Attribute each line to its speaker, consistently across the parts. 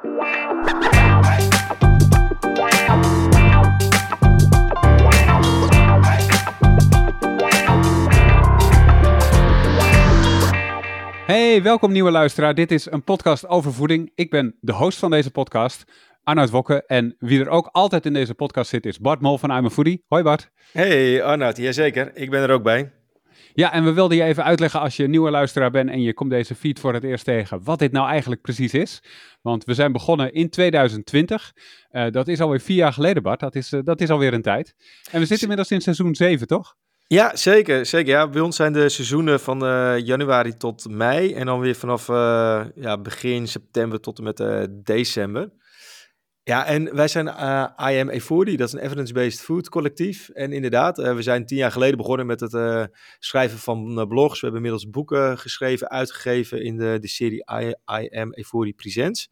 Speaker 1: Hey, welkom nieuwe luisteraar. Dit is een podcast over voeding. Ik ben de host van deze podcast, Arnoud Wokke. En wie er ook altijd in deze podcast zit is Bart Mol van I'm a Foodie. Hoi Bart.
Speaker 2: Hey Arnoud, jazeker. Ik ben er ook bij.
Speaker 1: Ja, en we wilden je even uitleggen als je een nieuwe luisteraar bent en je komt deze feed voor het eerst tegen, wat dit nou eigenlijk precies is. Want we zijn begonnen in 2020. Uh, dat is alweer vier jaar geleden, Bart. Dat is, uh, dat is alweer een tijd. En we zitten inmiddels in seizoen 7, toch?
Speaker 2: Ja, zeker. zeker. Ja, bij ons zijn de seizoenen van uh, januari tot mei. En dan weer vanaf ja, begin september tot en met december. Ja, en wij zijn I Am A40, dat is een evidence-based food collectief. En inderdaad, we zijn tien jaar geleden begonnen met het schrijven van blogs. We hebben inmiddels boeken geschreven, uitgegeven in de, de serie I, I Am A40 Presents.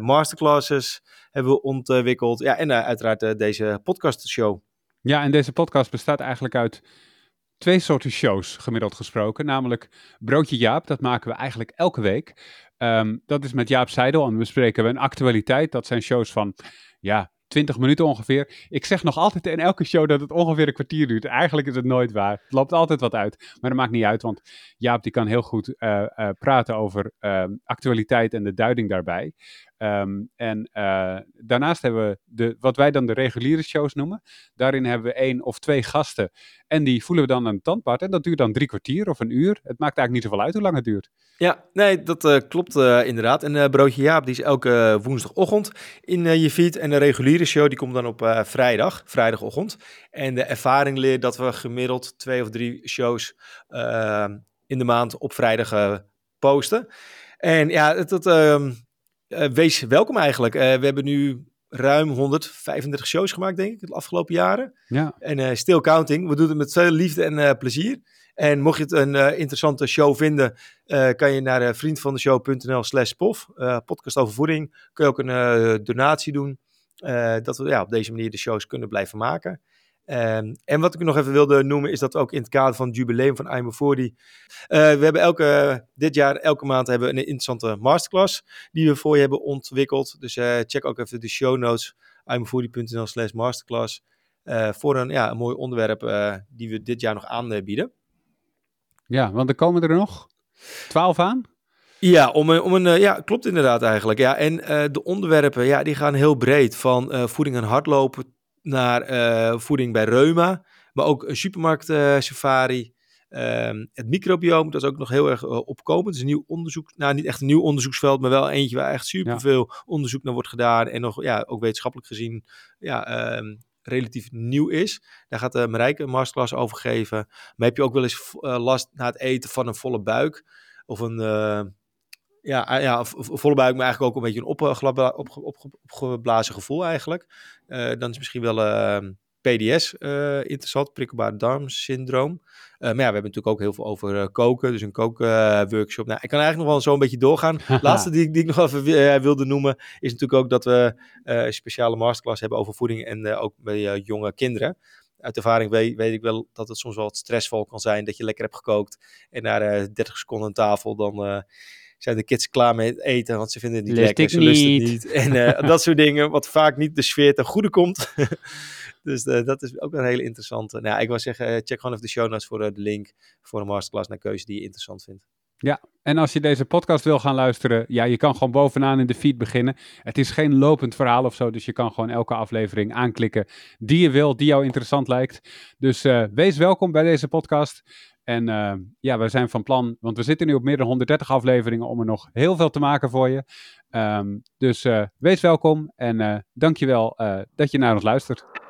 Speaker 2: masterclasses hebben we ontwikkeld. Ja, en uiteraard deze podcastshow.
Speaker 1: Ja, en deze podcast bestaat eigenlijk uit twee soorten shows, gemiddeld gesproken. Namelijk Broodje Jaap, dat maken we eigenlijk elke week. Um, dat is met Jaap Seidel en we bespreken een actualiteit. Dat zijn shows van, ja, 20 minuten ongeveer. Ik zeg nog altijd in elke show dat het ongeveer een kwartier duurt. Eigenlijk is het nooit waar. Het loopt altijd wat uit. Maar dat maakt niet uit, want Jaap die kan heel goed uh, uh, praten over uh, actualiteit en de duiding daarbij. Um, en daarnaast hebben we de, wat wij dan de reguliere shows noemen. Daarin hebben we één of twee gasten. En die voelen we dan aan het tandpad. En dat duurt dan drie kwartier of een uur. Het maakt eigenlijk niet zoveel uit hoe lang het duurt.
Speaker 2: Ja, nee, dat klopt inderdaad. En Broodje Jaap die is elke woensdagochtend in je feed. En de reguliere show die komt dan op vrijdag, vrijdagochtend. En de ervaring leert dat we gemiddeld twee of drie shows in de maand op vrijdag posten. En ja, het uh, wees welkom eigenlijk. Uh, we hebben nu ruim 135 shows gemaakt, denk ik, de afgelopen jaren.
Speaker 1: Ja.
Speaker 2: En uh, still counting. We doen het met veel liefde en plezier. En mocht je het een interessante show vinden, kan je naar vriendvandeshow.nl slash pof, podcast over voeding. Kun je ook een donatie doen, dat we ja, op deze manier de shows kunnen blijven maken. Um, en wat ik nog even wilde noemen is dat ook in het kader van het jubileum van I'm 40 uh, we hebben elke, dit jaar elke maand hebben we een interessante masterclass die we voor je hebben ontwikkeld. Dus uh, check ook even de show notes i'm40.nl slash masterclass uh, voor een, ja, een mooi onderwerp die we dit jaar nog aanbieden.
Speaker 1: Ja, want er komen er nog twaalf aan.
Speaker 2: Ja, om een, om een, ja, klopt inderdaad eigenlijk. Ja, en de onderwerpen ja, die gaan heel breed van voeding en hardlopen naar uh, voeding bij reuma, maar ook een supermarkt uh, safari. Uh, het microbioom, dat is ook nog heel erg uh, opkomend. Het is een nieuw onderzoek, nou niet echt een nieuw onderzoeksveld, maar wel eentje waar echt superveel ja. onderzoek naar wordt gedaan. En nog, ja, ook wetenschappelijk gezien, ja, ehm, relatief nieuw is. Daar gaat Marijke een masterclass over geven. Maar heb je ook wel eens last na het eten van een volle buik? Of een, ja, ja, volle buik, maar eigenlijk ook een beetje een opgeblazen op, op, op, gevoel eigenlijk. Uh, dan is misschien wel uh, PDS uh, interessant, prikkelbare darmsyndroom. maar ja, we hebben natuurlijk ook heel veel over koken, dus een kookworkshop. nou, ik kan eigenlijk nog wel zo een beetje doorgaan. Laatste die, die ik nog even wilde noemen, is natuurlijk ook dat we een speciale masterclass hebben over voeding en ook bij jonge kinderen uit ervaring weet, weet, ik wel dat het soms wel wat stressvol kan zijn. Dat je lekker hebt gekookt en na uh, 30 seconden aan tafel dan uh, zijn de kids klaar met eten, want ze vinden het niet
Speaker 1: Lust
Speaker 2: lekker,
Speaker 1: ze
Speaker 2: lusten het niet. En uh, dat soort dingen, wat vaak niet de sfeer ten goede komt. dus uh, dat is ook een hele interessante. Nou, ik wil zeggen, check gewoon even de show notes voor de link voor een masterclass naar keuze die je interessant vindt.
Speaker 1: Ja, en als je deze podcast wil gaan luisteren, ja, je kan gewoon bovenaan in de feed beginnen. Het is geen lopend verhaal of zo, dus je kan gewoon elke aflevering aanklikken die je wil, die jou interessant lijkt. Dus uh, wees welkom bij deze podcast. En uh, ja, we zijn van plan, want we zitten nu op meer dan 130 afleveringen om er nog heel veel te maken voor je. Um, dus uh, wees welkom en dankjewel dat je naar ons luistert.